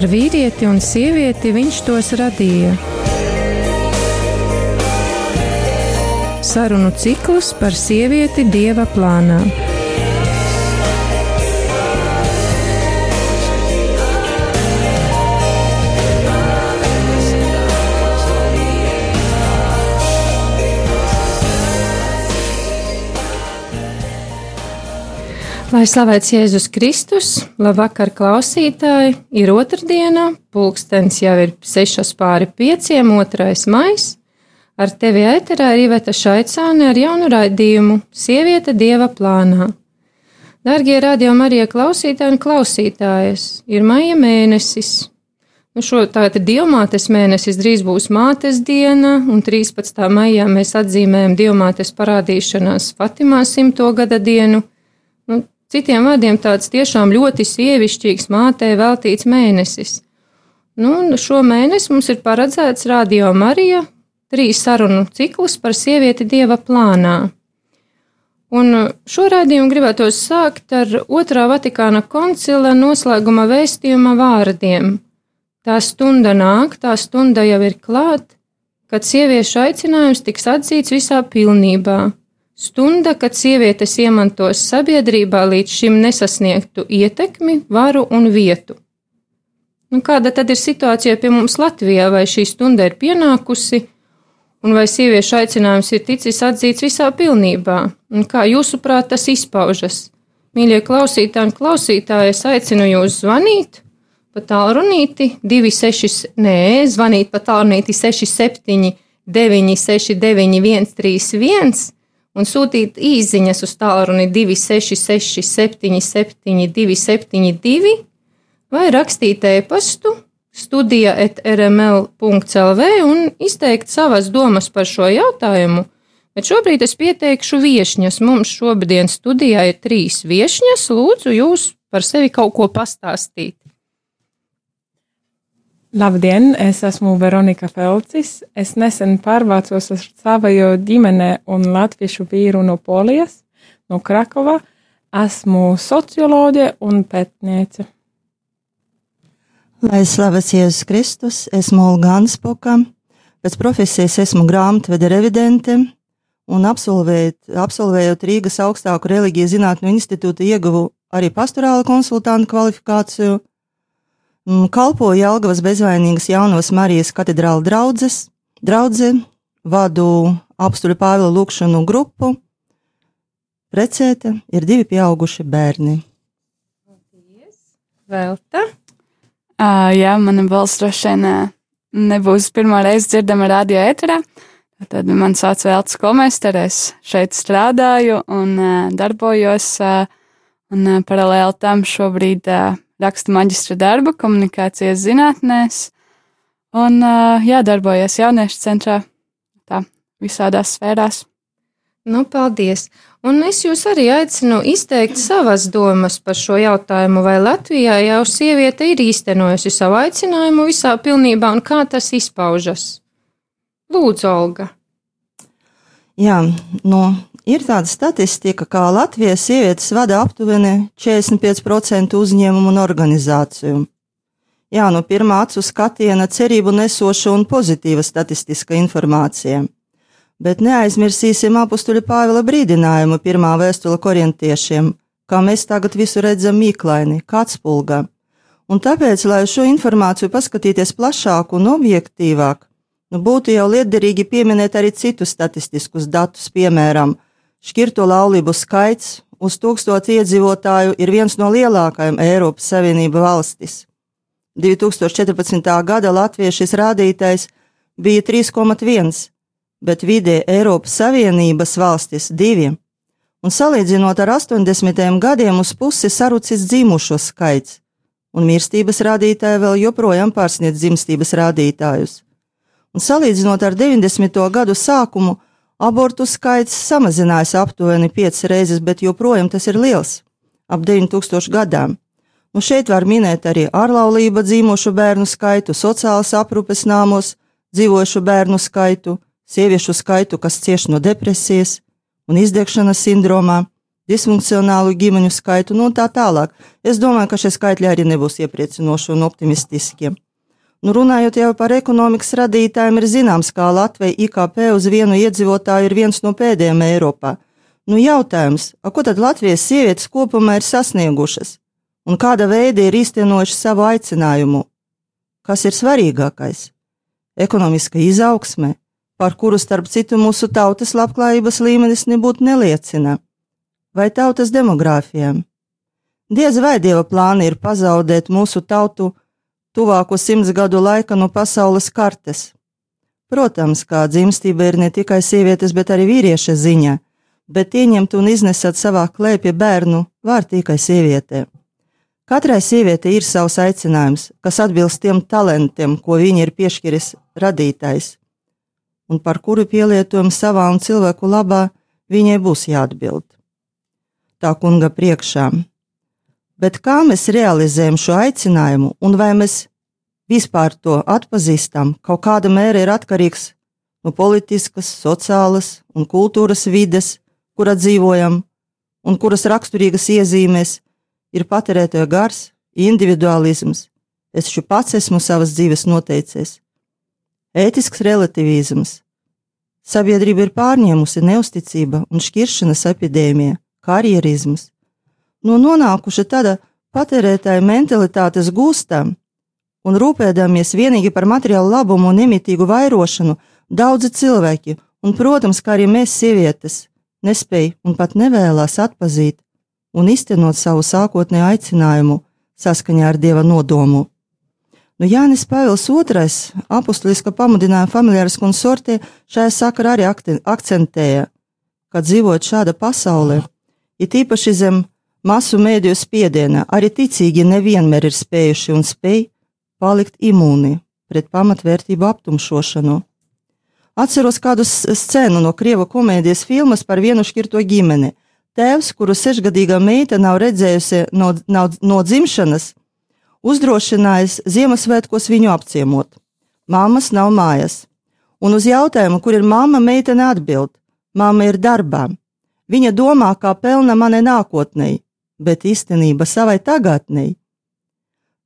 Par vīrieti un sievieti viņš tos radīja. Sarunu ciklus par sievieti dieva plānā. Lai slavēts Jēzus Kristus, labvakar klausītāji, ir otrdiena, pulkstens jau ir sešas pāri pieciem, otrais mais. Ar tevi ēterā ir Iveta Šaicāne ar jaunu raidījumu Sieviete Dieva plānā. Dargie radio Marija klausītāji un klausītājas, ir maija mēnesis. Nu šo tātad dievmātes mēnesis drīz būs mātes diena, un 13. maijā mēs atzīmējam dievmātes parādīšanās Fatimā simto gada dienu. Citiem vārdiem tāds tiešām ļoti sievišķīgs mātei veltīts mēnesis. Nu, šo mēnesi mums ir paredzēts Radio Marija trīs sarunu ciklus par sievieti dieva plānā. Un šo raidījumu gribētos sākt ar otrā Vatikāna koncila noslēguma vēstījuma vārdiem. Tā stunda nāk, tā stunda jau ir klāt, kad sieviešu aicinājums tiks atzīts visā pilnībā Stunda, kad sievietes iemantos sabiedrībā līdz šim nesasniegtu ietekmi, varu un vietu. Nu, kāda tad ir situācija pie mums Latvijā, vai šī stunda ir pienākusi, un vai sieviešu aicinājums ir ticis atzīts visā pilnībā, un kā jūsuprāt tas izpaužas? Mīļie klausītāji un klausītāji, es aicinu jūs zvanīt pa tālrunīti 26, nē, zvanīt pa tālrunīti 67 969 131 un sūtīt īsiņas uz tālruni 266, 77, 272 vai rakstīt e-pastu studija etrml.clv un izteikt savas domas par šo jautājumu. Bet šobrīd es pieteikšu viesņas. Mums šobrīd studijā ir trīs viesņas. Lūdzu, jūs par sevi kaut ko pastāstīt. Labdien, es esmu Veronika Felcis. Es nesen pārvācos ar savu ģimeni un latviešu vīru no Polijas, no Krakova. Esmu socioloģe un pētniece. Lai slavēts Jēzus Kristus, esmu Olga Anspoka. Pēc profesijas esmu grāmatvede revidente un absolvējot, absolvējot Rīgas augstāku reliģiju zinātņu institūtu ieguvu arī pastorāla konsultanta kvalifikāciju kalpoju Jelgavas bezvainīgas jaunavas Marijas katedrāla draudzes, draudze, vadu apstuļu Pāvila lūkšanu grupu. Precēta ir divi pieauguši bērni. Velta? Uh, jā, mana balss droši vien nebūs pirmā reize dzirdama radio ēterā. Tad man sauc Veltes Komester, es šeit strādāju un uh, darbojos, uh, un uh, paralēli tam šobrīd uh, raksta maģistra darbu komunikācijas zinātnēs un jā, darbojas jauniešu centrā tā visādās sfērās. Nu, paldies! Un es jūs arī aicinu izteikt savas domas par šo jautājumu, vai Latvijā jau sieviete ir īstenojusi savu aicinājumu visā pilnībā un kā tas izpaužas. Lūdzu, Olga! Jā, no Ir tāda statistika, ka Latvijas sievietes vada aptuveni 45% uzņēmumu un organizāciju. Jā, no pirmā acu skatiena cerību nesoša un pozitīva statistiska informācija. Bet neaizmirsīsim apstuļa Pāvila brīdinājumu pirmā vēstule korintiešiem, kā mēs tagad visu redzam mīklaini, kā atspulgā. Un tāpēc, lai šo informāciju paskatīties plašāk un objektīvāk, nu būtu jau liederīgi pieminēt arī citus statistiskus datus, piemēram, Šķirto laulību skaits uz tūkstotu iedzīvotāju ir viens no lielākajiem Eiropas Savienība valstis. 2014. gada Latvijas šis rādītājs bija 3,1, bet vidē Eiropas Savienības valstis - 2, un salīdzinot ar 80. gadiem uz pusi sarucis dzimušo skaits, un mirstības rādītāji vēl joprojām pārsniedz dzimstības rādītājus. Un salīdzinot ar 90. gadu sākumu, Abortu skaits samazinājās aptuveni 5 reizes, bet joprojām tas ir liels - ap 9000 gadām. Nu šeit var minēt arī ārlaulība dzīvošu bērnu skaitu, sociālas aprūpes nāmos dzīvošu bērnu skaitu, sieviešu skaitu, kas cieš no depresijas un izdegšanas sindromā. disfunkcionālu ģimeņu skaitu un tā tālāk. Es domāju, ka šie skaitļi arī nebūs iepriecinoši un optimistiskie. Nu, runājot jau par ekonomikas radītājiem, ir zināms, ka Latvija IKP uz vienu iedzīvotāju ir viens no pēdējiem Eiropā. Nu, jautājums, ko tad Latvijas sievietes kopumā ir sasniegušas un kāda veida ir īstenojuši savu aicinājumu? Kas ir svarīgākais? Ekonomiska izaugsme, par kuru starp citu mūsu tautas labklājības līmenis nebūtu neliecina, vai tautas demogrāfijām. Diez vai dieva plāni ir pazaudēt mūsu tautu tuvāko simts gadu laika no pasaules kartes. Protams, kā dzimstība ir ne tikai sievietes, bet arī vīrieša ziņa, bet ieņemt un iznesat savā klēpja bērnu var tikai sievietē. Katrai sievietei ir savs aicinājums, kas atbilst tiem talantiem, ko viņa ir piešķiris radītājs, un par kuru pielietojumu savā un cilvēku labā viņai būs jāatbild. Tā kunga priekšā bet kā mēs realizējam šo aicinājumu un vai mēs vispār to atpazīstam, kaut kāda mēra ir atkarīgs no politiskas, sociālas un kultūras vides, kurā dzīvojam, un kuras raksturīgas iezīmēs ir patērētāja gars, individualisms. Es taču pats esmu savas dzīves noteicies. Ētisks relativisms. Sabiedrība ir pārņēmusi neusticība un šķiršanas epidēmija, karjerisms nu nonākuši tāda patērētāja mentalitātes gūstam un rūpēdamies vienīgi par materiālu labumu un nemitīgu vairošanu, daudzi cilvēki, un, protams, kā arī mēs, sievietes, nespēj un pat nevēlas atpazīt un iztenot savu sākotnēju aicinājumu saskaņā ar dieva nodomu. Nu, Jānis Pāvils II, apustuliska pamudinājuma familiāras konsortē, šajā sakarā arī akcentēja, ka dzīvot šāda pasaulē, it īpaši zem Masu mēdīju spiedienā arī ticīgi nevienmēr ir spējuši un spēj palikt imūni pret pamatvērtību aptumšošanu. Atceros kādu scēnu no krievu komēdijas filmas par vienu šķirto ģimeni. Tēvs, kuru sešgadīgā meita nav redzējusi no, nav, no dzimšanas, uzdrošinājis Ziemassvētkos viņu apciemot. Māmas nav mājās, un uz jautājumu, kur ir mamma, meitene atbild: Māma ir darbā. Viņa domā, kā pelna manai nākotnē, bet īstenība savai tagadnei.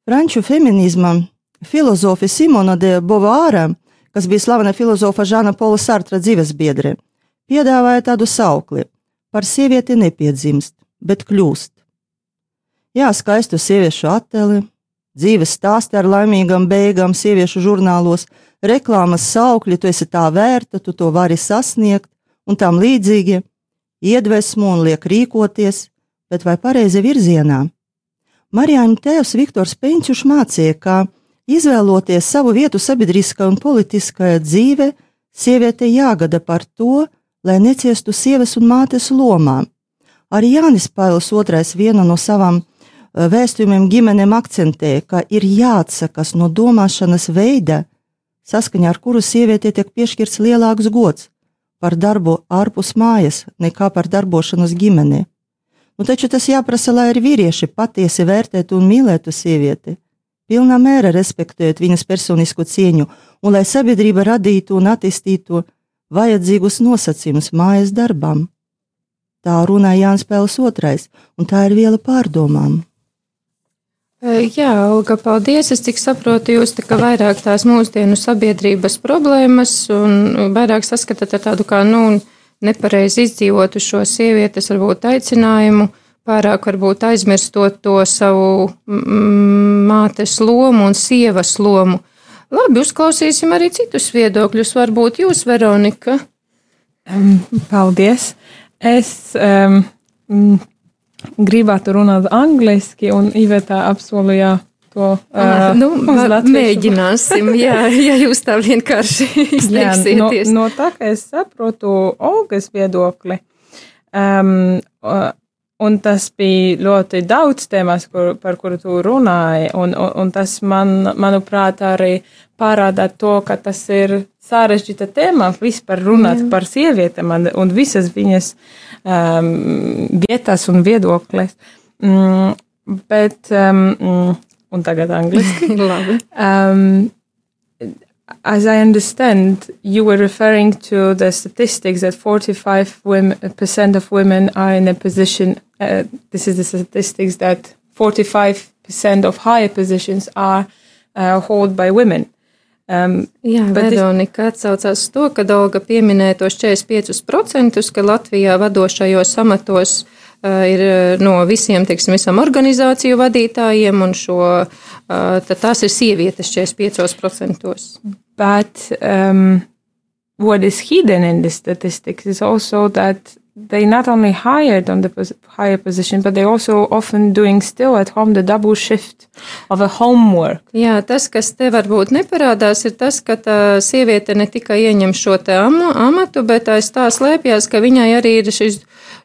Franču feminisma filozofi Simona de Bovāra, kas bija slavena filozofa Žana Pola Sartra dzīvesbiedre, piedāvāja tādu saukli: par sievieti nepiedzimst, bet kļūst. Jā, skaistu sieviešu attēli, dzīves stāsti ar laimīgām beigām sieviešu žurnālos, reklāmas saukļi, tu esi tā vērta, tu to vari sasniegt, un tam līdzīgi iedvesmo un liek rīkoties, bet vai pareizi virzienā? Marijāņa tēvs Viktors Peņķuš mācīja, ka izvēloties savu vietu sabiedriskajā un politiskajā dzīvē, sievietei jāgada par to, lai neciestu sievas un mātes lomām. Arī Jānis Pāvils II viena no savām eh, vēstījumiem ģimenēm akcentēja, ka ir jāatsakas no domāšanas veida, saskaņā ar kuru sievietei tiek piešķirts lielāks gods par darbu ārpus mājas nekā par darbošanos ģimenei. Un taču tas jāprasa, lai arī vīrieši patiesi vērtētu un mīlētu sievieti, pilnā mērā respektējot viņas personisko cieņu, un lai sabiedrība radītu un attīstītu vajadzīgus nosacījumus mājas darbam. Tā runāja Jānis Pēls II, un tā ir viela pārdomām. Jā, Olga, paldies. Es tik saprotu, jūs tā vairāk tās mūsdienu sabiedrības problēmas un vairāk saskatāt ar tādu kā, nu, nepareizi izdzīvotu šo sievietes varbūt aicinājumu, pārāk varbūt aizmirstot to savu mātes lomu un sievas lomu. Labi, uzklausīsim arī citus viedokļus. Varbūt jūs, Veronika? Paldies! Es um, gribētu runāt angliski, un Iveta apsolīja to uh, nu, mēģināsim, jā, ja jūs tā vienkārši izteiksieties. No, no tā, ka es saprotu Olgas viedokli, um, un tas bija ļoti daudz tēmas, kur, par kuru tu runāji, un, un, un tas man, manuprāt, arī parāda to, ka tas ir sarežģīta tēma vispār runāt jā. par sievietēm un, visas viņas um, vietas un viedokļas. Mm, bet um, un tagad angliski. Um, as I understand, you were referring to the statistics that 45 women, percent of women are in a position. Uh, this is the statistics that 45% of higher positions are uh, held by women. Um, Jā, Veronika atsaucās to, ka Olga pieminēja tos 45%, ka Latvijā vadošajos amatos ir no visiem, teiksim, visam organizāciju vadītājiem, un šo, uh, tās ir sievietes 45%. But um, what is hidden in the statistics is also that they not only hired on the pos higher position, but they also often doing still at home the double shift of a homework. Jā, tas, kas te varbūt neparādās, ir tas, ka tā sieviete ne tikai ieņem šo te amatu, bet aiz tā slēpjas, ka viņai arī ir šis,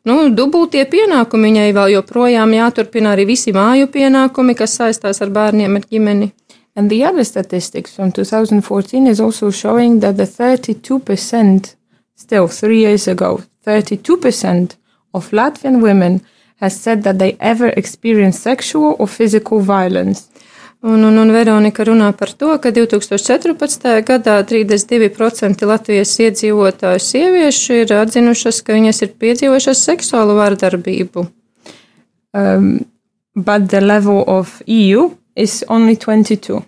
nu, dubultie pienākumi, viņai vēl joprojām jāturpina arī visi māju pienākumi, kas saistās ar bērniem, ar ģimeni. And the other statistics from 2014 is also showing that the 32% still three years ago, 32% of Latvian women has said that they ever experienced sexual or physical violence. Un, un, un Veronika runā par to, ka 2014. gadā 32% Latvijas iedzīvotāju sieviešu ir atzinušas, ka viņas ir piedzīvojušas seksuālu vardarbību. Um, but the level of EU is only 22.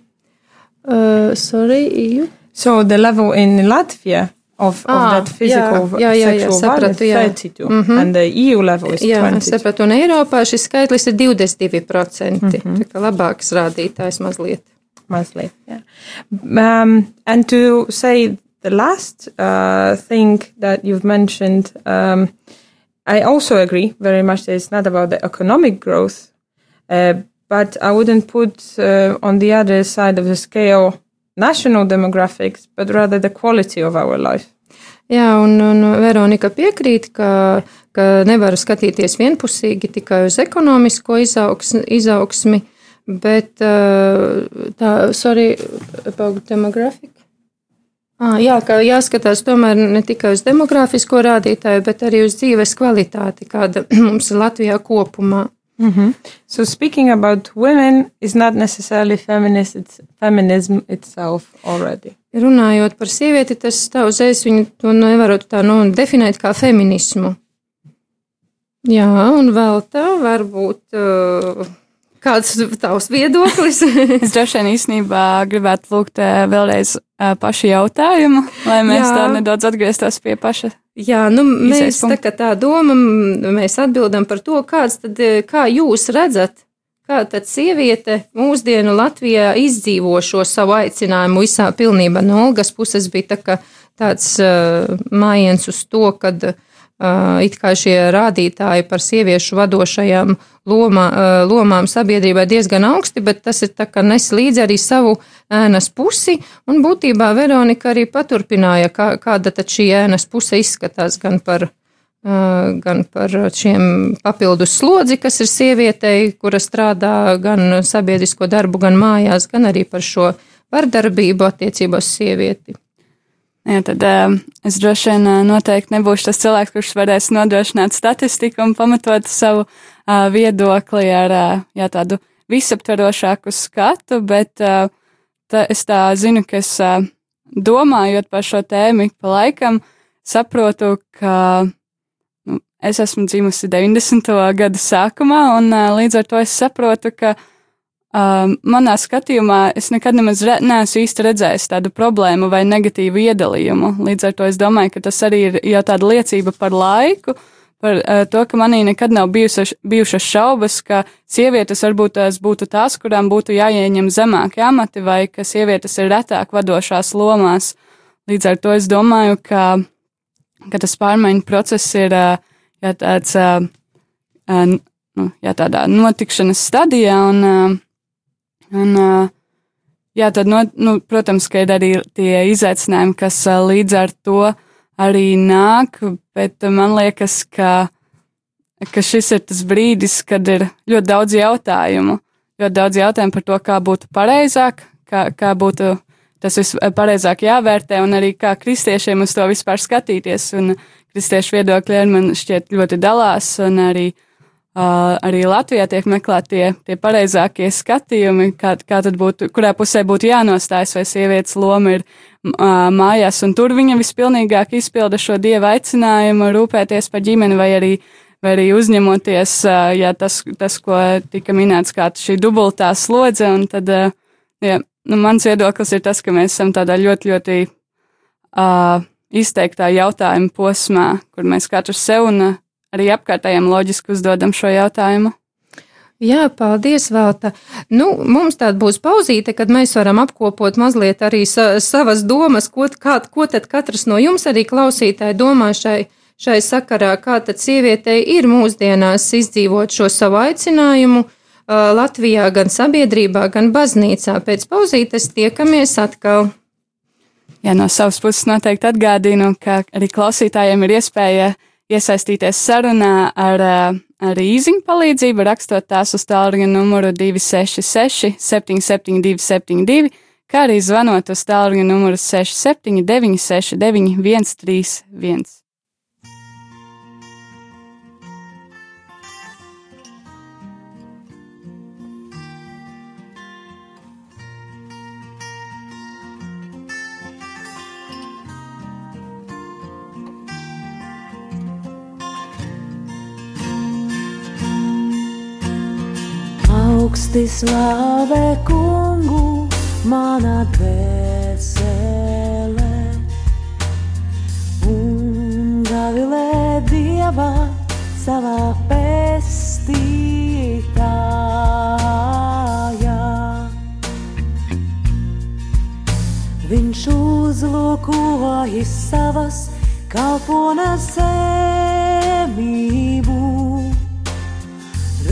Uh, sorry, EU? So the level in Latvia of, ah, of that physical jā, jā, jā, sexual jā, sapratu, jā. 32 mm -hmm. and the EU level is jā, 20. sapratu, un Eiropā šis skaitlis ir 22%, mm -hmm. tā kā labāks rādītājs mazliet. Mazliet, yeah. Um, and to say the last uh, thing that you've mentioned, um, I also agree very much that it's not about the economic growth, uh, but I wouldn't put uh, on the other side of the scale national demographics, but rather the quality of our life. Jā, un, un Veronika piekrīt, ka, ka nevar skatīties vienpusīgi tikai uz ekonomisko izaugs, izaugsmi, bet tā, sorry, about demographic. Ah, jā, ka jāskatās tomēr ne tikai uz demogrāfisko rādītāju, bet arī uz dzīves kvalitāti, kāda mums ir Latvijā kopumā. Mm -hmm. So speaking about women is not necessarily feminist, it's feminism itself already. Runājot par sievieti, tas tā uzreiz viņu to nevarot tā nu, definēt kā feminismu. Jā, un vēl tā varbūt. Uh, Kāds ir tavs viedoklis? es droši vien īstenībā gribētu lūgt uh, vēlreiz uh, pašu jautājumu, lai mēs Jā. tā nedaudz atgrieztos pie paša Jā, nu, mēs tā kā tā doma, mēs atbildam par to, kāds tad, e, kā jūs redzat, kā tad sieviete mūsdienu Latvijā izdzīvo šo savu aicinājumu visā pilnībā. No Olgas puses bija tā tāds uh, mājiens uz to, kad uh, it kā šie rādītāji par sieviešu vadošajām lomā, lomām sabiedrībā diezgan augsti, bet tas ir tā kā nes līdzi arī savu ēnas pusi, un būtībā Veronika arī paturpināja, kā, kāda tad šī ēnas puse izskatās gan par, gan par šiem papildus slodzi, kas ir sievietei, kura strādā gan sabiedrisko darbu, gan mājās, gan arī par šo vardarbību attiecībos sievieti. Jā, tad uh, es droši vien uh, noteikti nebūšu tas cilvēks, kurš varēs nodrošināt statistiku un pamatot savu uh, viedokli ar uh, jā, tādu visaptvarošāku skatu, bet uh, tā, es tā zinu, ka es uh, domājot par šo tēmu ik pa laikam, saprotu, ka nu, es esmu dzimusi 90. gada sākumā, un uh, līdz ar to es saprotu, ka uh, Um, manā skatījumā es nekad nemaz re, neesmu īsti redzējis tādu problēmu vai negatīvu iedalījumu. Līdz ar to es domāju, ka tas arī ir jau tāda liecība par laiku, par uh, to, ka manī nekad nav bijušas, bijušas šaubas, ka sievietes varbūt tās būtu tās, kurām būtu jāieņem zemāki amati, vai ka sievietes ir retāk vadošās lomās. Līdz ar to es domāju, ka, ka tas pārmaiņu process ir uh, jā, tāds, uh, uh, nu, jā, tādā notikšanas stadijā. Un, uh, Un, jā, tad, no, nu, protams, ka ir arī tie izaicinājumi, kas līdz ar to arī nāk, bet man liekas, ka, ka šis ir tas brīdis, kad ir ļoti daudz jautājumu. Ļoti daudz jautājumu par to, kā būtu pareizāk, kā, kā būtu tas vispareizāk jāvērtē, un arī kā kristiešiem uz to vispār skatīties. Un kristiešu viedokļi man šķiet ļoti dalās, un arī Uh, arī Latvijā tiek meklēti tie, tie pareizākie skatījumi, kā, kā tad būtu, kurā pusē būtu jānostājas, vai sievietes loma ir uh, mājās, un tur viņa vispilnīgāk izpilda šo dieva aicinājumu rūpēties par ģimeni, vai arī, vai arī uzņemoties, uh, ja tas, tas, ko tika minēts, kā šī dubultā slodze, un tad, uh, jā, nu, mans viedoklis ir tas, ka mēs esam tādā ļoti, ļoti uh, izteiktā jautājuma posmā, kur mēs katrs sev un uh, arī apkārtējiem loģiski uzdodam šo jautājumu. Jā, paldies, Velta. Nu, mums tāda būs pauzīte, kad mēs varam apkopot mazliet arī sa savas domas, ko, kā, ko tad katrs no jums arī klausītāji domā šai, šai sakarā, kā tad sievietei ir mūsdienās izdzīvot šo savu aicinājumu uh, Latvijā, gan sabiedrībā, gan baznīcā. Pēc pauzītes tiekamies atkal. Jā, no savas puses noteikti atgādinu, ka arī klausītājiem ir iespēja iesaistīties sarunā ar, eh, ar īziņu palīdzību, rakstot tās uz tālruņa numuru 266 772 72, kā arī zvanot uz tālruņa numuru 679 69 augsti slavē kungu, mana dvēsele, un gavilē dievā savā pestītājā. Viņš uzlūkojas savas kalponas zemību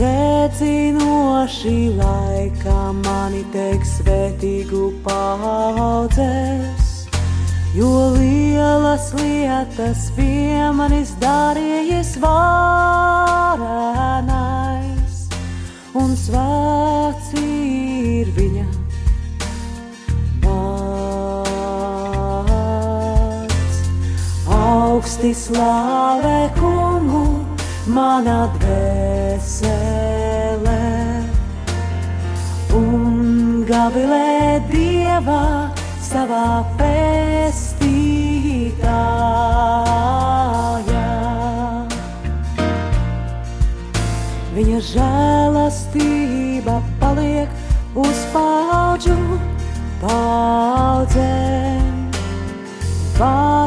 Redzinoši laikā mani teiks svētīgu paudzes, jo lielas lietas pie manis darījies varenais, un svēts ir viņa. Vārds. Augsti slāvē kungu, mana dvēsele un gavilē dievā savā pestītājā. Viņa žēlastība paliek uz paudžu paudzēm, varenus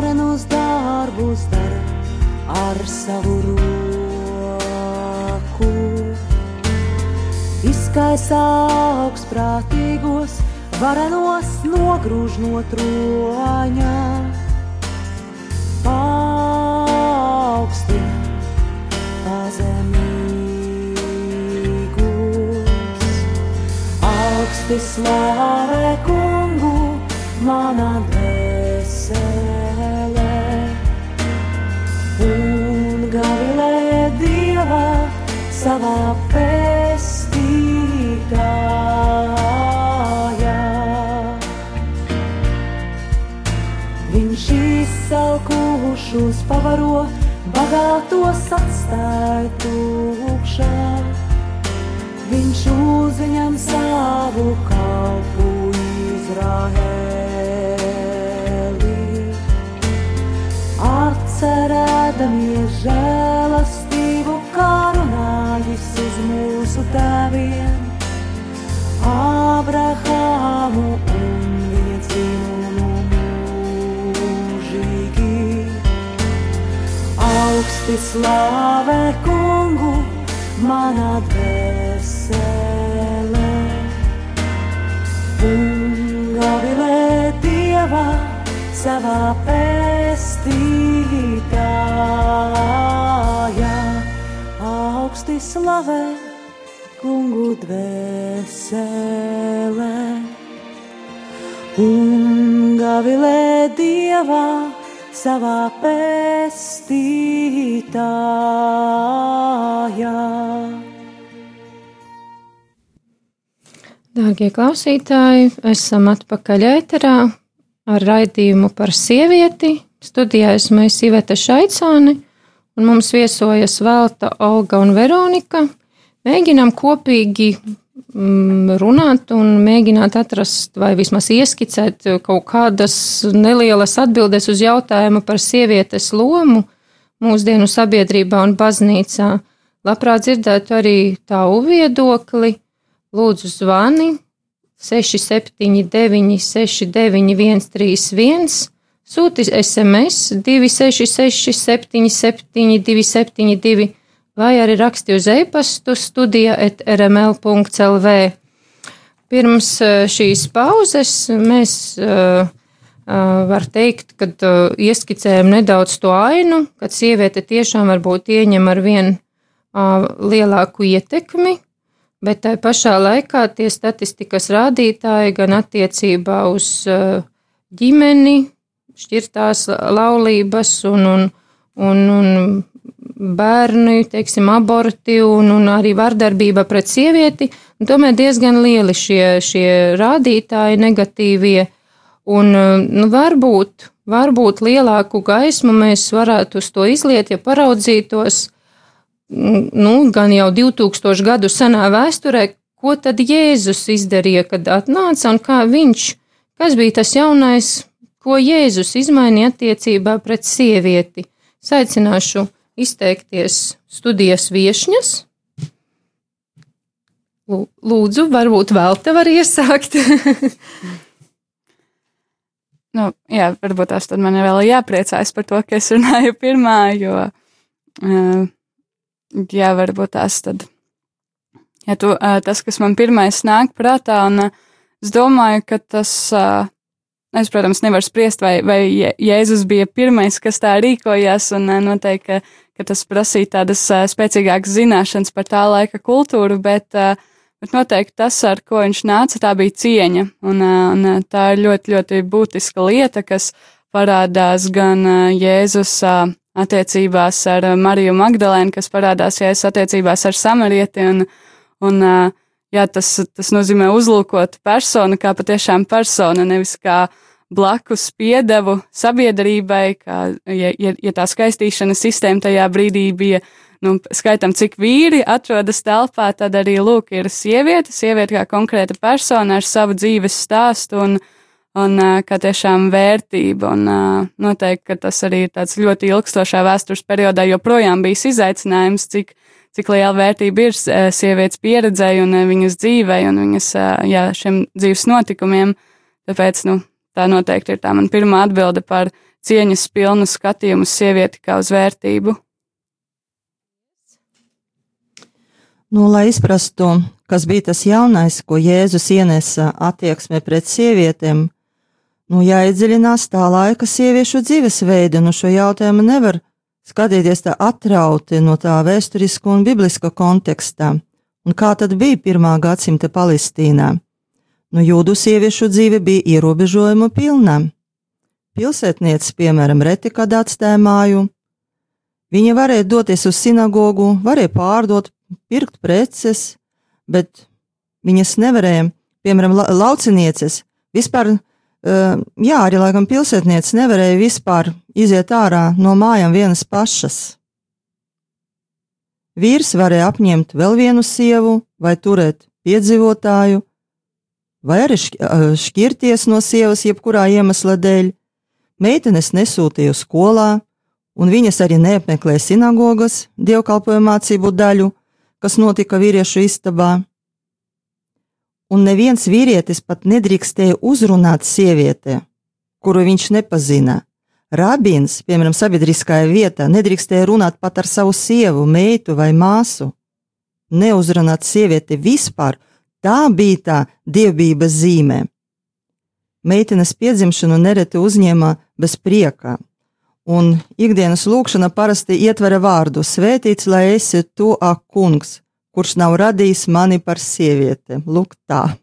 Izkaisā augstprātīgos, varenos nogrūž no troņa. Paaugstina pazemīgus, augsti slavē kungu, manā dvēselē un gavilē dievā savā pavaro, bagātos atstāja tūkšā. Viņš uzņem savu kalpu Izraēlī atcerēdamies žēlastību, kā runājis uz mūsu tēviem, Abrahāmu Augsti slāvē kungu, manā dvēselē, un gavilē dievā savā pestītājā. Augsti slavē kungu dvēselē un gavilē dievā savā pestītājā. Dārgie klausītāji, esam atpakaļ ēterā ar raidījumu par sievieti. Studijā esmu es Iveta Šaicāni, un mums viesojas Velta, Olga un Veronika. Mēģinām kopīgi mm, runāt un mēģināt atrast vai vismaz ieskicēt kaut kādas nelielas atbildes uz jautājumu par sievietes lomu mūsdienu sabiedrībā un baznīcā. Labprāt dzirdētu arī tavu viedokli. Lūdzu, zvani 679, 691, 31 Sūti SMS 266, 77, 272 vai arī raksti uz e-pastu studija at rml.lv. Pirms eh, šīs pauzes mēs uh, var teikt, ka ieskicējam nedaudz to ainu, kad sieviete tiešām varbūt ieņem ar vien lielāku ietekmi, bet tai pašā laikā tie statistikas rādītāji gan attiecībā uz ģimeni, šķirtās laulības un, un, un, un bērnu, teiksim, aborti un, un arī vardarbība pret sievieti. Tomēr diezgan lieli šie, šie rādītāji negatīvie. Un, nu, varbūt, varbūt lielāku gaismu mēs varētu uz to izliet, ja paraudzītos nu, gan jau 2000 gadu senā vēsturē, ko tad Jēzus izdarīja, kad atnāca un kā viņš, kas bija tas jaunais ko Jēzus izmainīja attiecībā pret sievieti. Saicināšu izteikties studijas viešņas. Lūdzu, varbūt vēl te var iesākt. nu, jā, varbūt tad man vēl jāpriecājas par to, ka es runāju pirmā, jo, uh, jā, varbūt tās tad, ja tu, uh, tas, kas man pirmais nāk prātā, un uh, es domāju, ka tas Es, protams, nevaru spriest, vai, vai Jēzus bija pirmais, kas tā rīkojās, un eh, noteikti, ka, ka tas prasīja tādas spēcīgākas zināšanas par tā laika kultūru, bet, uh, bet noteikti tas, ar ko viņš nāca, tā bija cieņa, un, un tā ir ļoti, ļoti būtiska lieta, kas parādās gan Jēzus attiecībās ar Mariju Magdalēnu, kas parādās Jēzus attiecībās ar Samarieti, un, un jā, tas, tas nozīmē uzlūkot personu kā patiešām persona, nevis kā blakus piedevu sabiedrībai, kā, ja, ja, ja tā skaistīšanas sistēma tajā brīdī bija, nu, skaitam, cik vīri atrodas telpā, tad arī, lūk, ir sieviete, sieviete kā konkrēta persona ar savu dzīves stāstu un, un kā tiešām vērtība, un noteikti, ka tas arī ir tāds ļoti ilgstošā vēstures periodā joprojām bijis izaicinājums, cik cik liela vērtība ir sievietes pieredzēji un viņas dzīvei un viņas jā, šiem dzīves notikumiem. Tāpēc nu, tā noteikti ir tā man pirmā atbilde par cieņas pilnu skatījumu uz sievieti kā uz vērtību. Nu, lai izprastu, kas bija tas jaunais, ko Jēzus ienesa attieksmē pret sievietēm, nu, jāiedziļinās tā laika sieviešu dzīvesveidu, nu šo jautājumu nevar skatīties tā atrauti no tā vēsturiska un bibliska kontekstā. Un kā tad bija pirmā gadsimta Palestīnā? Nu, jūdu sieviešu dzīve bija ierobežojumu pilna. Pilsētniecis, piemēram, reti kad atstāja māju. Viņa varēja doties uz sinagogu, varēja pārdot, pirkt preces, bet viņas nevarēja, piemēram, la laucinieces, vispār jā, arī laikam pilsētniece nevarēja vispār iziet ārā no mājām vienas pašas. Vīrs varēja apņemt vēl vienu sievu vai turēt piedzīvotāju, vai arī šķirties no sievas jebkurā iemesla dēļ. Meitenes nesūtīja skolā, un viņas arī neapmeklēja sinagogas dievkalpojumu mācību daļu, kas notika vīriešu istabā un neviens vīrietis pat nedrīkstēja uzrunāt sievieti, kuru viņš nepazina. Rabīns, piemēram, sabiedriskajā vietā, nedrīkstēja runāt pat ar savu sievu, meitu vai māsu. Neuzrunāt sievieti vispār, tā bija tā dievbijības zīme. Meitenes piedzimšanu nereti uzņēma bez prieka, un ikdienas lūkšana parasti ietvera vārdu: Svētīts, lai esi tu, ak, kungs, kurš nav radījis mani par sievieti. Lūk, tā.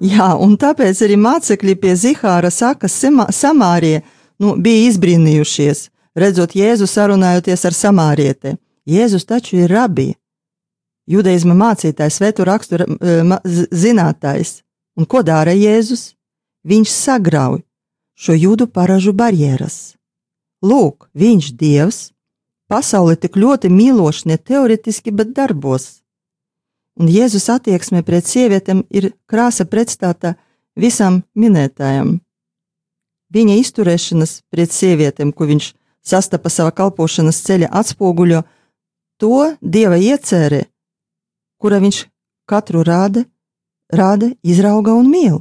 Jā. Un tāpēc arī mācekļi pie Zihāra saka, Samārija nu, bija izbrīnījušies, redzot Jēzu sarunājoties ar Samārieti. Jēzus taču ir rabi, judaisma mācītājs, svētu rakstu zinātājs. Un ko dara Jēzus? Viņš sagrauj šo judu paražu barjeras. Lūk, viņš Dievs, pasauli tik ļoti mīloši ne teoretiski, bet darbos. Un Jēzus attieksme pret sievietēm ir krāsa pretstāta visam minētājam. Viņa izturēšanas pret sievietēm, ko viņš sastapa savā kalpošanas ceļa atspoguļo, to dieva iecerē, kura viņš katru rāda, rāda, izrauga un mīl.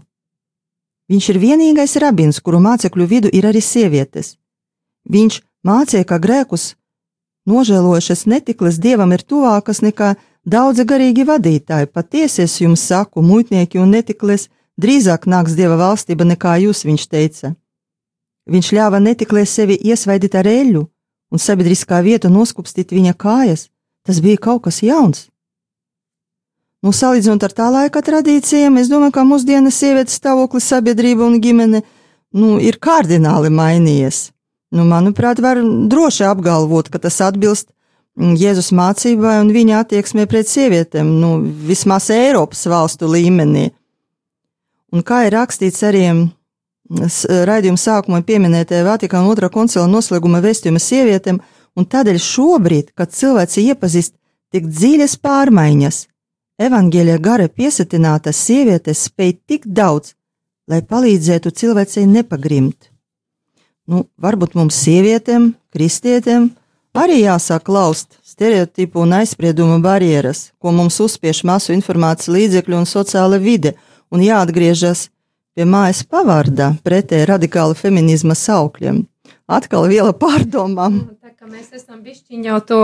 Viņš ir vienīgais rabins, kuru mācekļu vidu ir arī sievietes. Viņš mācīja, ka grēkus nožēlojušas netiklas dievam ir tuvākas nekā daudzi garīgi vadītāji. Patiesi es jums saku, muitnieki un netikles drīzāk nāks dieva valstība nekā jūs, viņš teica. Viņš ļāva netiklē sevi iesvaidīt ar eļļu un sabiedriskā vieta noskupstīt viņa kājas. Tas bija kaut kas jauns. Nu, salīdzinot ar tā laika tradīcijām, es domāju, ka mūsdienas sievietes stāvoklis sabiedrība un ģimene nu, ir kardināli mainījies. Nu, manuprāt, var droši apgalvot, ka tas atbilst mm, Jēzus mācībai un viņa attieksmē pret sievietēm, nu, vismaz Eiropas valstu līmenī. Un kā ir rakstīts arī raidījuma sākumā pieminētajā Vatikāna otrā koncila noslēguma vēstījuma sievietēm, un tādēļ šobrīd, kad cilvēks iepazīst tik dziļas pārmaiņas, evaņģēlija gara piesatinātas sievietes spēj tik daudz, lai palīdzētu cilvēcei nepagrimt. Nu, varbūt mums sievietēm, kristietēm, arī jāsāk laust stereotipu un aizspriedumu barjeras, ko mums uzspiež masu informācijas līdzekļu un sociāla vide, un jāatgriežas pie mājas pavārdā pretēji radikāla feminisma saukļiem. Atkal viela pārdomām. Nu, tā kā mēs esam bišķiņ jau to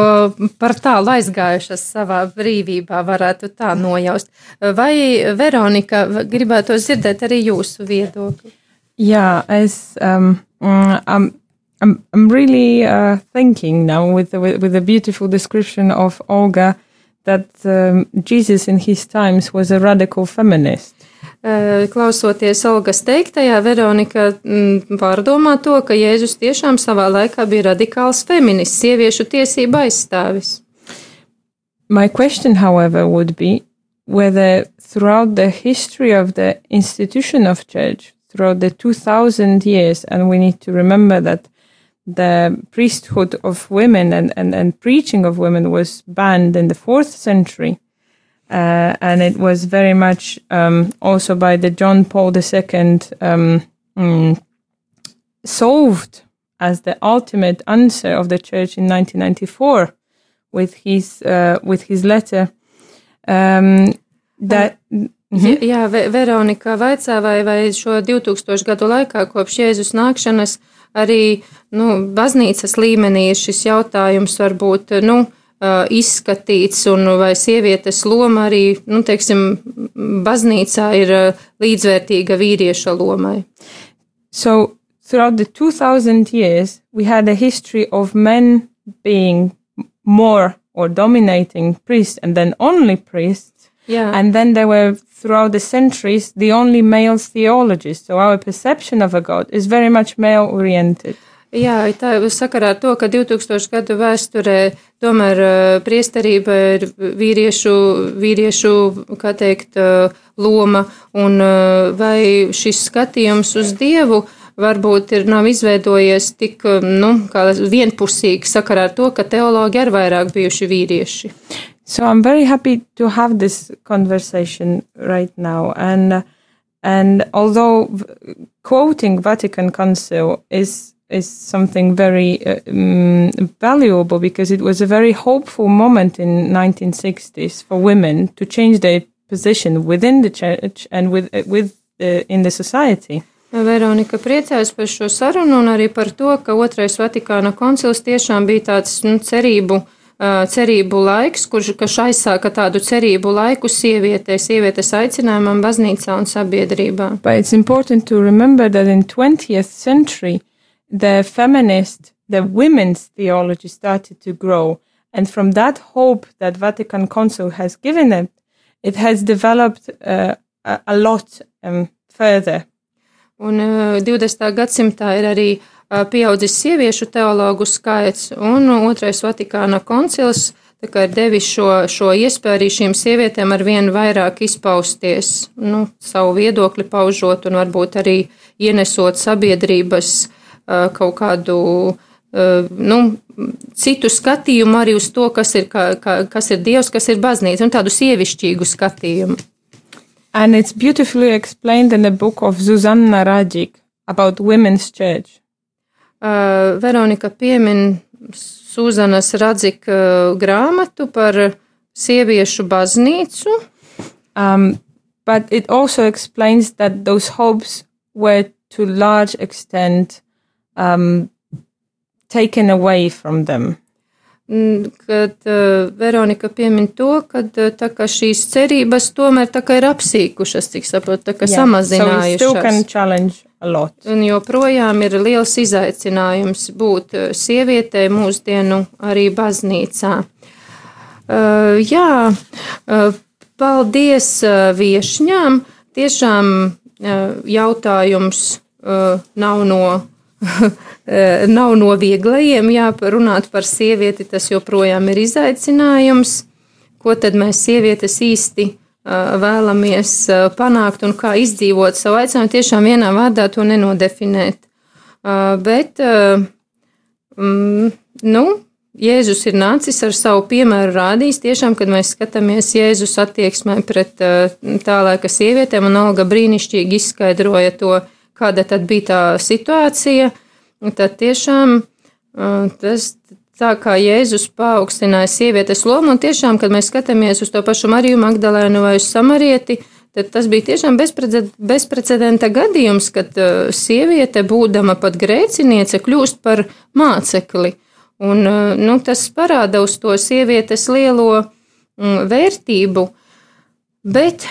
par tālu aizgājušas savā brīvībā, varētu tā nojaust. Vai Veronika gribētu dzirdēt arī jūsu viedokli? Jā, es um, I'm, I'm, I'm really uh, thinking now with the, with the beautiful description of Olga that um, Jesus in his times was a radical feminist. Eh, klausoties Olgas teiktajā, Veronika mm, pārdomā to, ka Jēzus tiešām savā laikā bija radikāls feminists, sieviešu tiesība aizstāvis. My question, however, would be whether throughout the history of the institution of church, throughout the 2000 years, and we need to remember that the priesthood of women and, and, and preaching of women was banned in the fourth century. Uh, and it was very much um, also by the John Paul II um, mm, solved as the ultimate answer of the church in 1994 with his uh, with his letter um, that. -hmm. Jā, Veronika vaicā, vai, vai šo 2000 gadu laikā kopš Jēzus nākšanas arī nu, baznīcas līmenī ir šis jautājums varbūt, nu, izskatīts, un vai sievietes loma arī, nu, teiksim, baznīcā ir līdzvērtīga vīrieša lomai. So, throughout the 2000 years, we had a history of men being more or dominating priests and then only priests. Yeah. And then there were, throughout the centuries, the only male theologists. So our perception of a God is very much male oriented. Jā, tā ir sakarā ar to, ka 2000 gadu vēsturē tomēr priesterība ir vīriešu, vīriešu, kā teikt, loma, un vai šis skatījums uz Dievu varbūt ir nav izveidojies tik, nu, kā vienpusīgi sakarā ar to, ka teologi ir vairāk bijuši vīrieši. So I'm very happy to have this conversation right now and and although quoting Vatican Council is is something very uh, um, valuable because it was a very hopeful moment in 1960s for women to change their position within the church and with uh, with uh, in the society. Veronika priecājas par šo sarunu un arī par to, ka otrais Vatikāna koncils tiešām bija tāds nu, cerību, cerību laiks, kurš aizsāka tādu cerību laiku sievietē, sievietes aicinājumam baznīcā un sabiedrībā. But it's important to remember that in 20th century the feminist, the women's theology started to grow. And from that hope that Vatican Council has given it, it has developed uh, a, a lot um, further. Un uh, 20. gadsimtā ir arī uh, pieaudzis sieviešu teologu skaits, un otrais Vatikāna koncils ir devis šo, šo iespēju arī šīm sievietēm ar vien vairāk izpausties, nu, savu viedokli paužot un varbūt arī ienesot sabiedrības kaut kādu nu, citu skatījumu arī uz to, kas ir, kā, kā, kas ir Dievs, kas ir baznīca, un tādu sievišķīgu skatījumu. And it's beautifully explained in the book of Zuzanna Rajic about women's church. Uh, Veronika piemin Suzanas Radzika uh, grāmatu par sieviešu baznīcu. Um, but it also explains that those hopes were to large extent um, taken away from them. Kad uh, Veronika piemin to, ka uh, šīs cerības tomēr ir apsīkušas, cik saprotu, tā kā Yeah, So a lot. Un joprojām ir liels izaicinājums būt uh, sievietei mūsdienu arī baznīcā. Uh, jā, uh, paldies uh, viešņām. Tiešām uh, jautājums uh, nav no. Eh, nav no vieglajiem, jā, runāt par sievieti, tas joprojām ir izaicinājums. Ko tad mēs, sievietes, īsti uh, vēlamies uh, panākt un kā izdzīvot savu aicinājumu, tiešām vienā vārdā to nenodefinēt. Uh, bet, uh, mm, nu, Jēzus ir nācis ar savu piemēru rādījis, tiešām, kad mēs skatāmies Jēzus attieksmē pret uh, tā laika sievietēm, un Olga brīnišķīgi izskaidroja to, kāda tad bija tā situācija. Tad tiešām uh, tas tā kā Jēzus paaugstināja sievietes lomu, un tiešām, kad mēs skatāmies uz to pašu Mariju Magdalēnu vai uz Samarieti, tad tas bija tiešām bezprece- bezprecedenta gadījums, kad uh, sieviete, būdama pat grēciniece, kļūst par mācekli. Un, uh, nu, tas parāda uz to sievietes lielo mm, vērtību, bet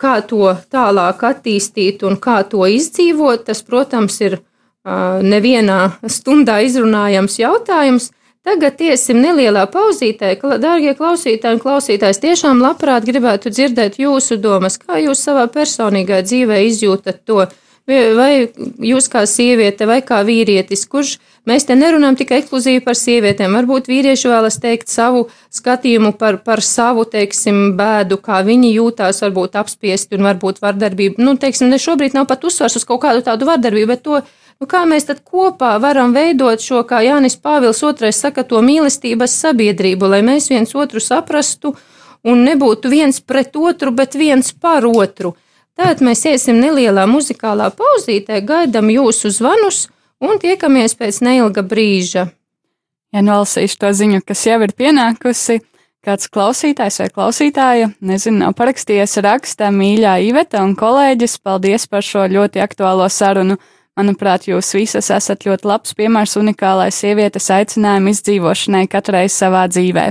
kā to tālāk attīstīt un kā to izdzīvot, tas, protams, ir nevienā stundā izrunājams jautājums. Tagad iesim nelielā pauzītē, dārgie klausītāji un klausītājs. Tiešām labprāt gribētu dzirdēt jūsu domas, kā jūs savā personīgā dzīvē izjūtat to. Vai- jūs kā sieviete, vai kā vīrietis, kurš mēs te nerunājam tikai ekskluzīvi par sievietēm, varbūt vīrieši vēlas teikt savu skatījumu par, par savu, teiksim, bēdu, kā viņi jūtās, varbūt apspiesti un varbūt vardarbību. Nu, teiksim, ne šobrīd nav pat uzsvars uz kaut kādu tādu vardarbību, bet to, nu, kā mēs tad kopā varam veidot šo, kā Jānis Pāvils II saka, to mīlestības sabiedrību, lai mēs viens otru saprastu un nebūtu viens pret otru, bet viens par otru. Tātad mēs iesim nelielā muzikālā pauzītē, gaidām jūsu zvanus un tiekamies pēc neilga brīža. Ja nolasīšu to ziņu, kas jau ir pienākusi, kāds klausītājs vai klausītāja, nezinu, nav parakstījies rakstā mīļā Iveta un kolēģis, paldies par šo ļoti aktuālo sarunu. Manuprāt, jūs visas esat ļoti labs piemērs unikālai sievietes aicinājumu izdzīvošanai katrai savā dzīvē.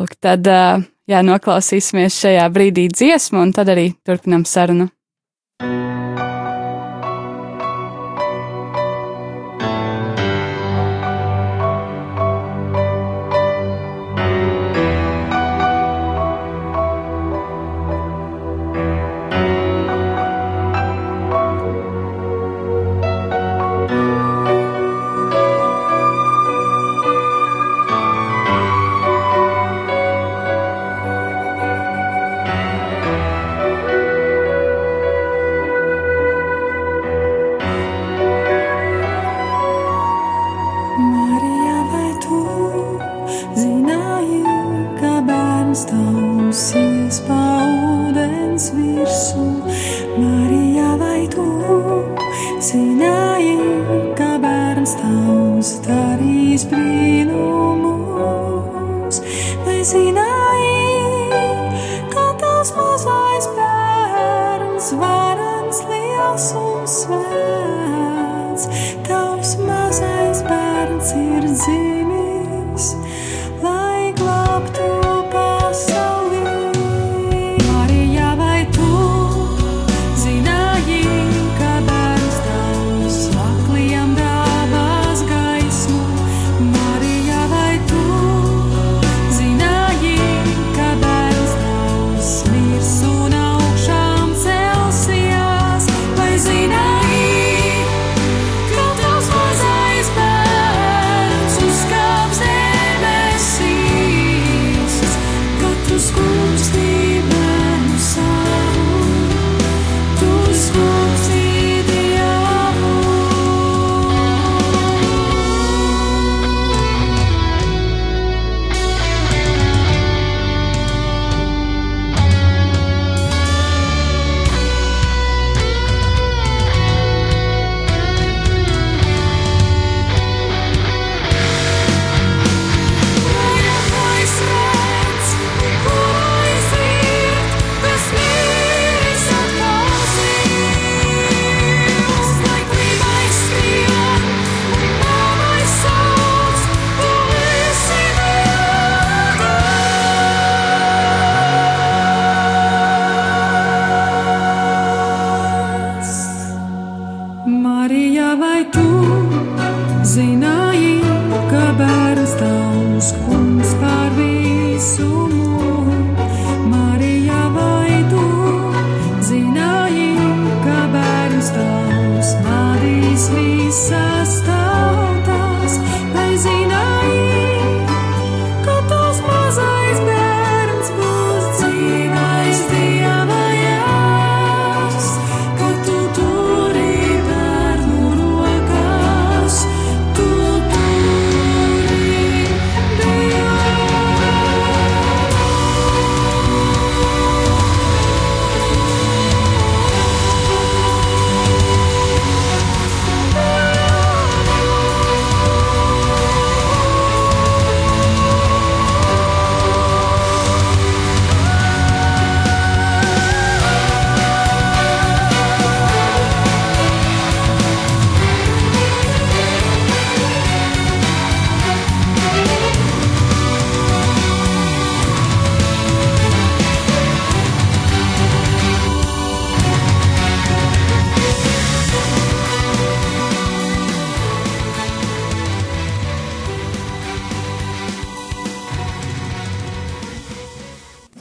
Lūk, tad, jā, noklausīsimies šajā brīdī dziesmu, un tad arī turpinam sarunu. Marija,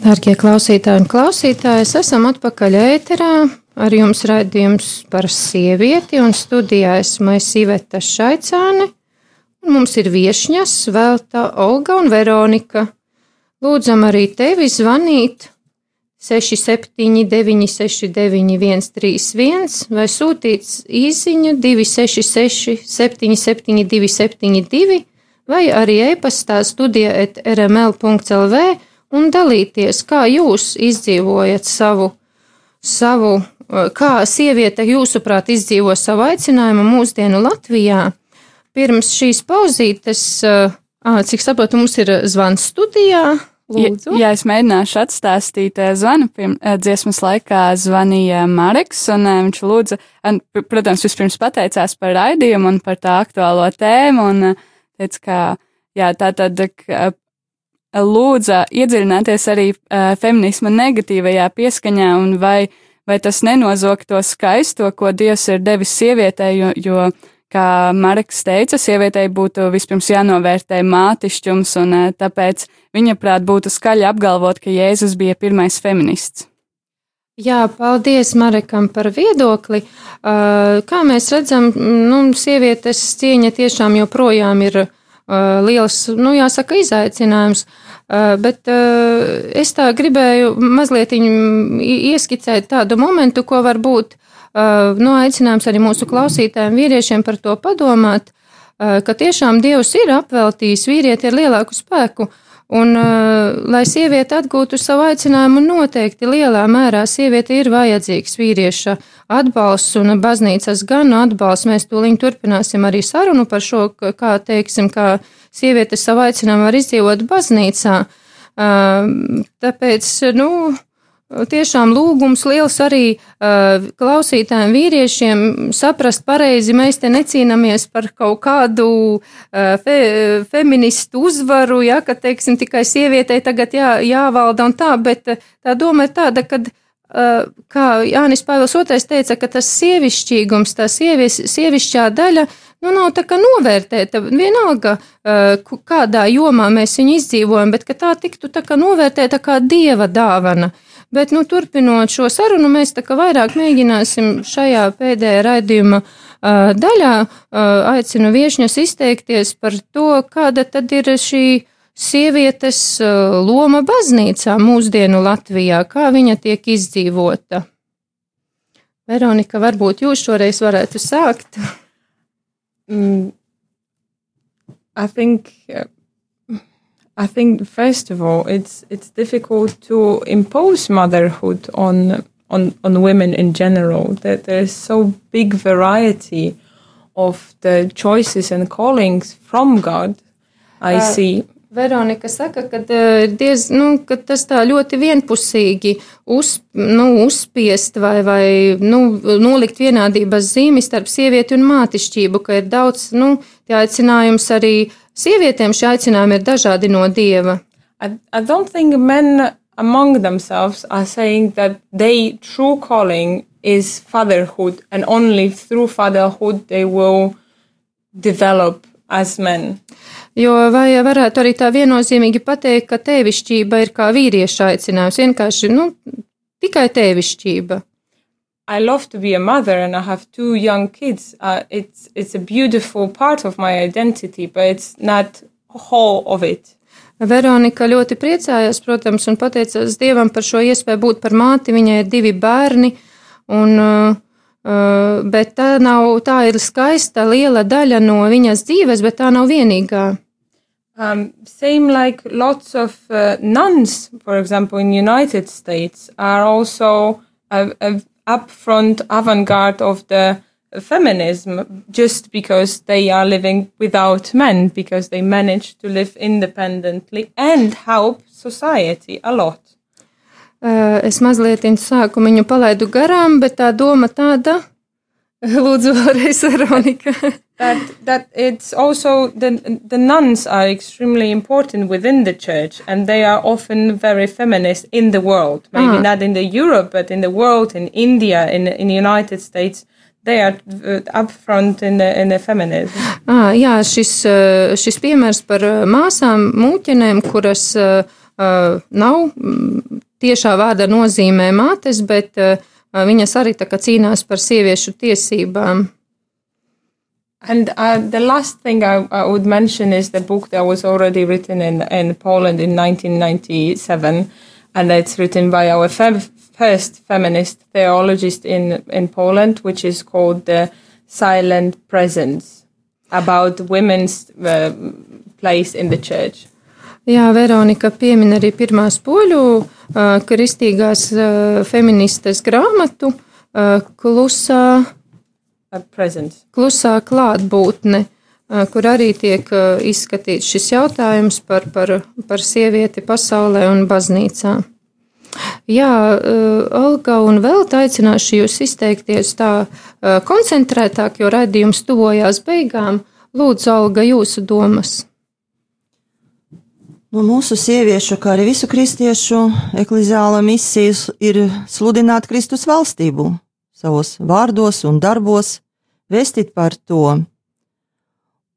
Darbie klausītāji un klausītājas, esam atpakaļ ēterā. Ar jums raidījums par sievieti, un studijā esmu es Iveta Šaicāne. Mums ir viešņas Velta, Olga un Veronika. Lūdzam arī tevi zvanīt 679, 691, 131 vai sūtīt īsiņu 266, 772, 72 vai arī e-pastā studija at rml.lv un dalīties, kā jūs izdzīvojat savu, savu, kā sieviete jūsuprāt izdzīvo savu aicinājumu mūsdienu Latvijā. Pirms šīs pauzītes, cik saprotu, mums ir zvans studijā. Lūdzu. Ja, ja es mēģināšu atstāstīt zvanu, pirms dziesmas laikā zvanīja Mareks, un viņš lūdza, un, protams, vispirms pateicās par raidījumu un par tā aktuālo tēmu, un teica, ka, jā, tā tad lūdza iedziļināties arī feminisma negatīvajā pieskaņā un vai, vai tas nenozog to skaisto, ko Dievs ir devis sievietei, jo, jo kā Marks teica, sievietei būtu vispirms jānovērtē mātišķums, un tāpēc viņa prāt būtu skaļi apgalvot, ka Jēzus bija pirmais feminists. Jā, paldies Marekam par viedokli. Kā mēs redzam, nu, sievietes cieņa tiešām joprojām ir liels, nu, jāsaka, izaicinājums. Uh, bet es tā gribēju mazliet ieskicēt tādu momentu, ko varbūt nu, aicinājums arī mūsu klausītājiem vīriešiem par to padomāt, ka tiešām Dievs ir apveltījis vīrieti ar lielāku spēku. Uh, Un, uh, lai sieviete atgūtu savu aicinājumu, noteikti lielā mērā sieviete ir vajadzīgs vīrieša atbalsts un baznīcas gan atbalsts. Mēs tūlīt turpināsim arī sarunu par šo, kā teiksim, kā sieviete savu aicinājumu var izdzīvot baznīcā. Uh, tāpēc, nu, Tiešām lūgums liels arī uh, klausītājiem vīriešiem saprast pareizi, mēs te necīnāmies par kaut kādu uh, fe, feministu uzvaru, ja, ka, teiksim, tikai sievietei tagad jā, jāvalda un tā, bet uh, tā doma ir tāda, ka, uh, kā Jānis Pāvils II teica, ka tas sievišķīgums, tā sievis, sievišķā daļa, nu, nav tā kā novērtēta. Vienalga, uh, kādā jomā mēs viņu izdzīvojam, bet tā tiktu tā kā novērtēta kā dieva dāvana. Bet, nu, turpinot šo sarunu, mēs tā kā vairāk mēģināsim šajā pēdējā raidījuma uh, daļā uh, aicinu viešņas izteikties par to, kāda tad ir šī sievietes uh, loma baznīcā mūsdienu Latvijā, kā viņa tiek izdzīvota. Veronika, varbūt jūs šoreiz varētu sākt. Mm, I think uh, I think first of all, it's it's difficult to impose motherhood on on on women in general. That there's so big variety of the choices and callings from God. I uh, see. Veronika saka, ka, diez, nu, ka tas tā ļoti vienpusīgi uz, nu, uzspiest vai, vai nu, nolikt vienādības zīmi starp sievieti un mātišķību, ka ir daudz, nu, tie aicinājums arī Sievietēm šie aicinājumi ir dažādi no dieva. I, I don't think men among themselves are saying that they true calling is fatherhood and only through fatherhood they will develop as men. Jo vai varētu arī tā viennozīmīgi pateikt, ka tēvišķība ir kā vīrieša aicinājums, vienkārši, nu, tikai tēvišķība. I love to be a mother and I have two young kids. Uh, it's it's a beautiful part of my identity, but it's not whole of it. Veronika ļoti priecājās, protams, un pateicās Dievam par šo iespēju būt par māti. Viņai ir divi bērni, un, uh, uh, bet tā nav, tā ir skaista liela daļa no viņas dzīves, bet tā nav vienīgā. Um, same like lots of uh, nuns, for example, in United States, are also a, a upfront avant-garde of the feminism just because they are living without men because they manage to live independently and help society a lot. Uh, es mazliet sāku viņu palaidu garām, bet tā doma tāda, lūdzu, vēlreiz, Veronika. that that it's also the the nuns are extremely important within the church and they are often very feminist in the world maybe ah. not in the Europe but in the world in India in in the United States they are uh, upfront in the, in the feminism. Ah, jā, šis, uh, šis piemērs par uh, māsām mūķenēm, kuras uh, nav mm, tiešā vārda nozīmē mātes, bet uh, viņas arī cīnās par sieviešu tiesībām. And uh, the last thing I, I, would mention is the book that was already written in, in Poland in 1997, and it's written by our fem- first feminist theologist in, in Poland, which is called The Silent Presence, about women's uh, place in the church. Jā, Veronika piemin arī pirmās poļu uh, kristīgās uh, feministes grāmatu uh, Klusā Klusā klātbūtne, kur arī tiek izskatīts šis jautājums par, par, par sievieti pasaulē un baznīcā. Jā, Olga, un vēl aicināšu jūs izteikties tā koncentrētāk, jo raidījums tuvojās beigām. Lūdzu, Olga, jūsu domas. No mūsu sieviešu, kā arī visu kristiešu ekliziāla misijas ir sludināt Kristus valstību savos vārdos un darbos, vēstīt par to.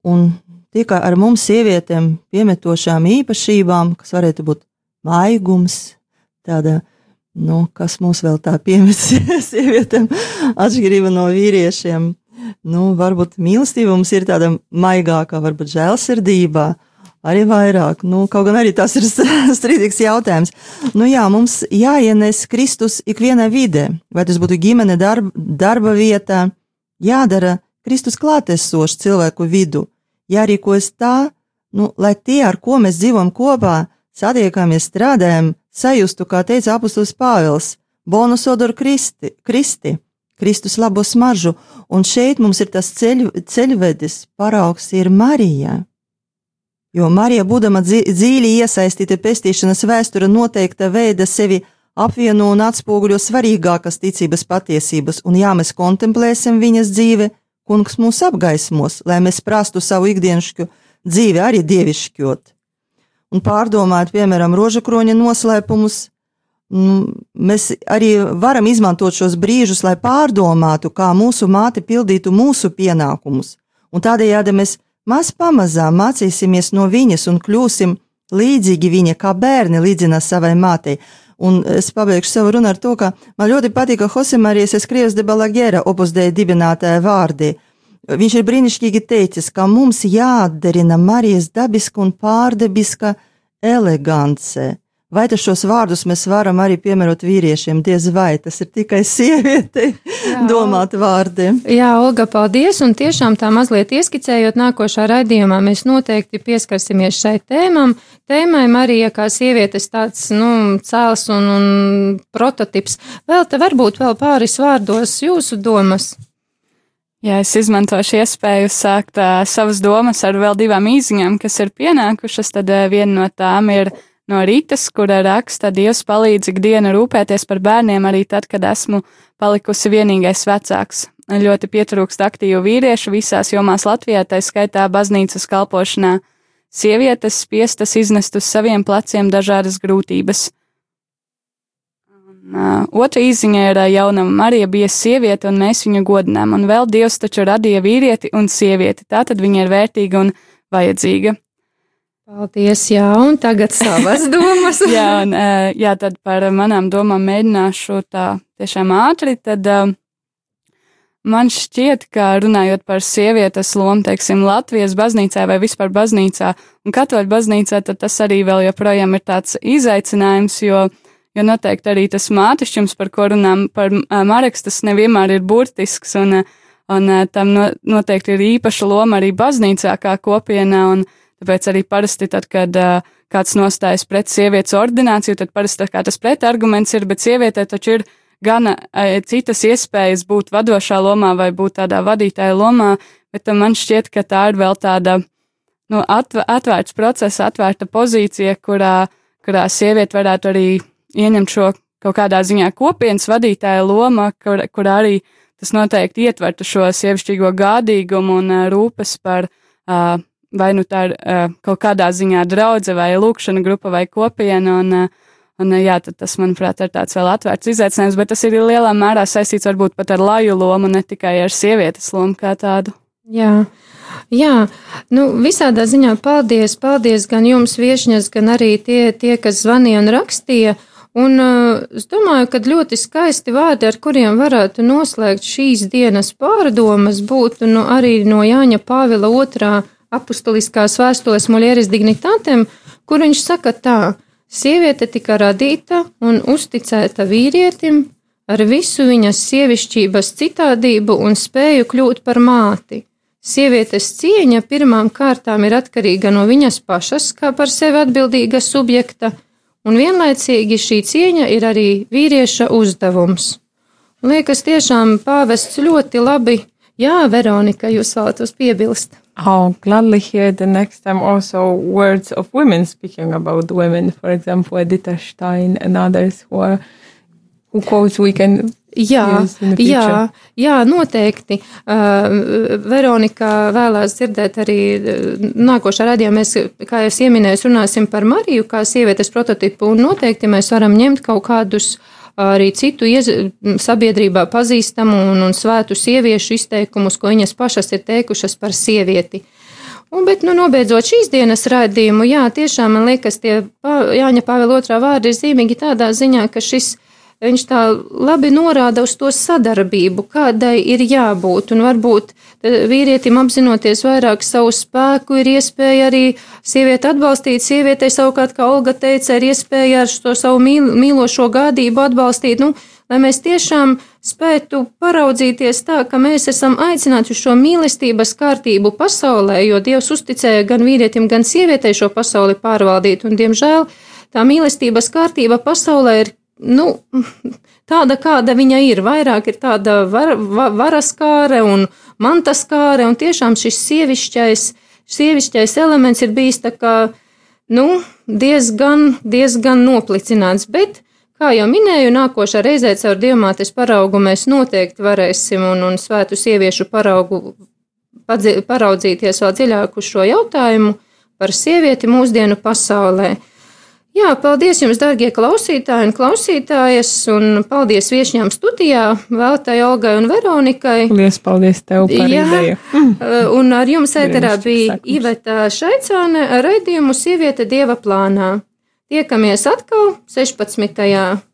Un tikai ar mums, sievietēm, piemetošām īpašībām, kas varētu būt maigums, tāda, nu, kas mums vēl tā piemet sievietēm, atšķirība no vīriešiem. Nu, varbūt mīlestība mums ir tāda maigākā, varbūt žēlsirdība. Arī vairāk, nu, kaut gan arī tas ir strīdīgs jautājums. Nu, jā, mums jāienes Kristus ikvienā vidē, vai tas būtu ģimene, darba, darba vietā, jādara Kristus klātesošs cilvēku vidu, jārīkojas tā, nu, lai tie, ar ko mēs dzīvojam kopā, satiekamies, strādājam, sajustu, kā teica apustulis Pāvils, bonus odoru Kristi, Kristi, Kristus labo smaržu, un šeit mums ir tas ceļu, ceļvedis, paraugs ir Marija. Jo Marija, būdama dzīvi iesaistīta pestīšanas vēsture, noteikta veida sevi apvieno un atspoguļo svarīgākas ticības patiesības, un ja mēs kontemplēsim viņas dzīvi, kungs mūs apgaismos, lai mēs prastu savu ikdienišķu dzīvi arī dievišķot. Un pārdomāt, piemēram, rožakroņa noslēpumus, mēs arī varam izmantot šos brīžus, lai pārdomātu, kā mūsu māte pildītu mūsu pienākumus, un tādējādi mēs maz pamazām mācīsimies no viņas un kļūsim līdzīgi viņa, kā bērni līdzinās savai mātei. Un es pabeigšu savu runu ar to, ka man ļoti patika Josemarijas Eskrievis de Balagera opusdēja dibinātāja vārdi. Viņš ir brīnišķīgi teicis, ka mums jāatdarina Marijas dabiska un pārdabiska elegance. Vai tas šos vārdus mēs varam arī piemērot vīriešiem? Diez vai tas ir tikai sievietei domāt vārdi. Jā, Olga, paldies. Un tiešām tā mazliet ieskicējot nākošā raidījumā, mēs noteikti pieskarsimies šai tēmam. Tēmai Marija kā sievietes tāds, nu, cēls un, un prototips. Vēl te varbūt vēl pāris vārdos jūsu domas. Jā, es izmantošu iespēju sākt uh, savas domas ar vēl divām īziņām, kas ir pienākušas. Tad uh, viena no tām ir no Rītas, kura raksta, Dievs palīdz ikdienu rūpēties par bērniem arī tad, kad esmu palikusi vienīgais vecāks. Ļoti pietrūkst aktīvu vīriešu visās jomās Latvijā, tā skaitā baznīcas kalpošanā. Sievietes spiestas iznest uz saviem pleciem dažādas grūtības. Un, uh, otra izziņa ir uh, jauna Marija bija sieviete, un mēs viņu godinām, un vēl Dievs taču radīja vīrieti un sievieti, tātad viņa ir vērtīga un vajadzīga. Paldies, jā, un tagad savas domas. jā, un, jā, tad par manām domām mēģināšu tā tiešām ātri, tad man šķiet, ka runājot par sievietes lomu, teiksim, Latvijas baznīcā vai vispār baznīcā un katoļu baznīcā, tad tas arī vēl joprojām ir tāds izaicinājums, jo, jo noteikti arī tas mātišķums, par ko runām par Mareks, tas nevienmēr ir burtisks, un, un tam no, noteikti ir īpaša loma arī baznīcā kā kopienā, un, Tāpēc arī parasti, tad, kad uh, kāds nostājas pret sievietes ordināciju, tad parasti tas pretarguments ir, bet sievietē taču ir gan uh, citas iespējas būt vadošā lomā vai būt tādā vadītāja lomā, bet uh, man šķiet, ka tā ir vēl tāda nu, atv atvērts process, atvērta pozīcija, kurā, kurā sieviete varētu arī ieņemt šo kaut kādā ziņā kopienas vadītāja loma, kur, kur arī tas noteikti ietvertu šo sievišķīgo gādīgumu un rūpes par uh, vai nu tā ir uh, kaut kādā ziņā draudze vai lūkšana grupa vai kopiena, un, uh, un uh, jā, tas, manuprāt, ir tāds vēl atvērts izaicinājums, bet tas ir lielā mērā saistīts varbūt pat ar laju lomu, ne tikai ar sievietes lomu kā tādu. Jā. Jā, nu, visādā ziņā paldies, paldies gan jums, viešņas, gan arī tie, tie kas zvanīja un rakstīja. Un uh, es domāju, ka ļoti skaisti vārdi, ar kuriem varētu noslēgt šīs dienas pārdomas, būtu nu, arī no Jāņa Pāvila otrā apustuliskās vēstules Mulieris dignitātēm, kur viņš saka tā, sieviete tika radīta un uzticēta vīrietim ar visu viņas sievišķības citādību un spēju kļūt par māti. Sievietes cieņa pirmām kārtām ir atkarīga no viņas pašas, kā par sevi atbildīga subjekta, un vienlaicīgi šī cieņa ir arī vīrieša uzdevums. Liekas, tiešām pāvests ļoti labi. Jā, Veronika, jūs vēlatos piebilst. I'll gladly hear the next time also words of women speaking about women, for example, Edita Stein and others who are who quotes we can Jā, jā, jā, noteikti. Uh, Veronika vēlās dzirdēt arī nākošā radījumā. Mēs, kā jau ieminēju, runāsim par Mariju kā sievietes prototipu, un noteikti mēs varam ņemt kaut kādus arī citu iez, sabiedrībā pazīstamu un, un svētu sieviešu izteikumus, ko viņas pašas ir teikušas par sievieti. Un, bet, nu, nobeidzot šīs dienas raidījumu, jā, tiešām man liekas, tie Jāņa Pāvila otrā vārdi ir zīmīgi tādā ziņā, ka šis ir viņš tā labi norāda uz to sadarbību, kādai ir jābūt. Un varbūt vīrietim apzinoties vairāk savu spēku, ir iespēja arī sievieti atbalstīt. Sievietei savukārt, kā Olga teica, ir iespēja ar to savu mīl, mīlošo gādību atbalstīt. Nu, lai mēs tiešām spētu paraudzīties tā, ka mēs esam aicināti uz šo mīlestības kārtību pasaulē, jo Dievs uzticēja gan vīrietim, gan sievietei šo pasauli pārvaldīt. Un, diemžēl, tā mīlestības kārtība pasaulē ir nu, tāda, kāda viņa ir. Vairāk ir tāda var, va, varaskāre un mantaskāre, un tiešām šis sievišķais, sievišķais elements ir bijis kā, nu, diezgan, diezgan noplicināts, bet, kā jau minēju, nākošā reizē caur diamātes paraugu mēs noteikti varēsim un, un svētu sieviešu paraugu padzi, paraudzīties vēl dziļāk uz šo jautājumu par sievieti mūsdienu pasaulē. Jā, paldies jums, darbie klausītāji un klausītājas, un paldies viesņām studijā, Vēltai Olgai un Veronikai. Paldies, paldies tev par Jā, ideju. Uh, un ar jums ēterā bija Iveta Šaicāne raidījumu Sieviete Dieva plānā. Tiekamies atkal 16.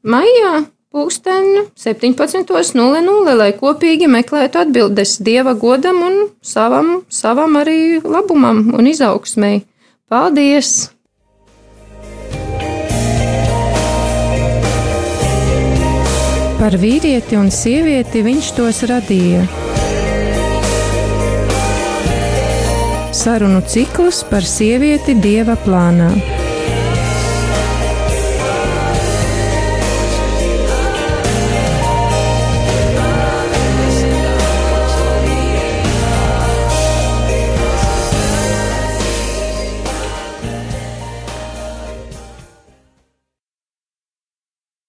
maijā, pulksten 17.00, lai kopīgi meklētu atbildes Dieva godam un savam, savam arī labumam un izaugsmai. Paldies! Par vīrieti un sievieti viņš tos radīja. Sarunu ciklus par sievieti dieva plānā.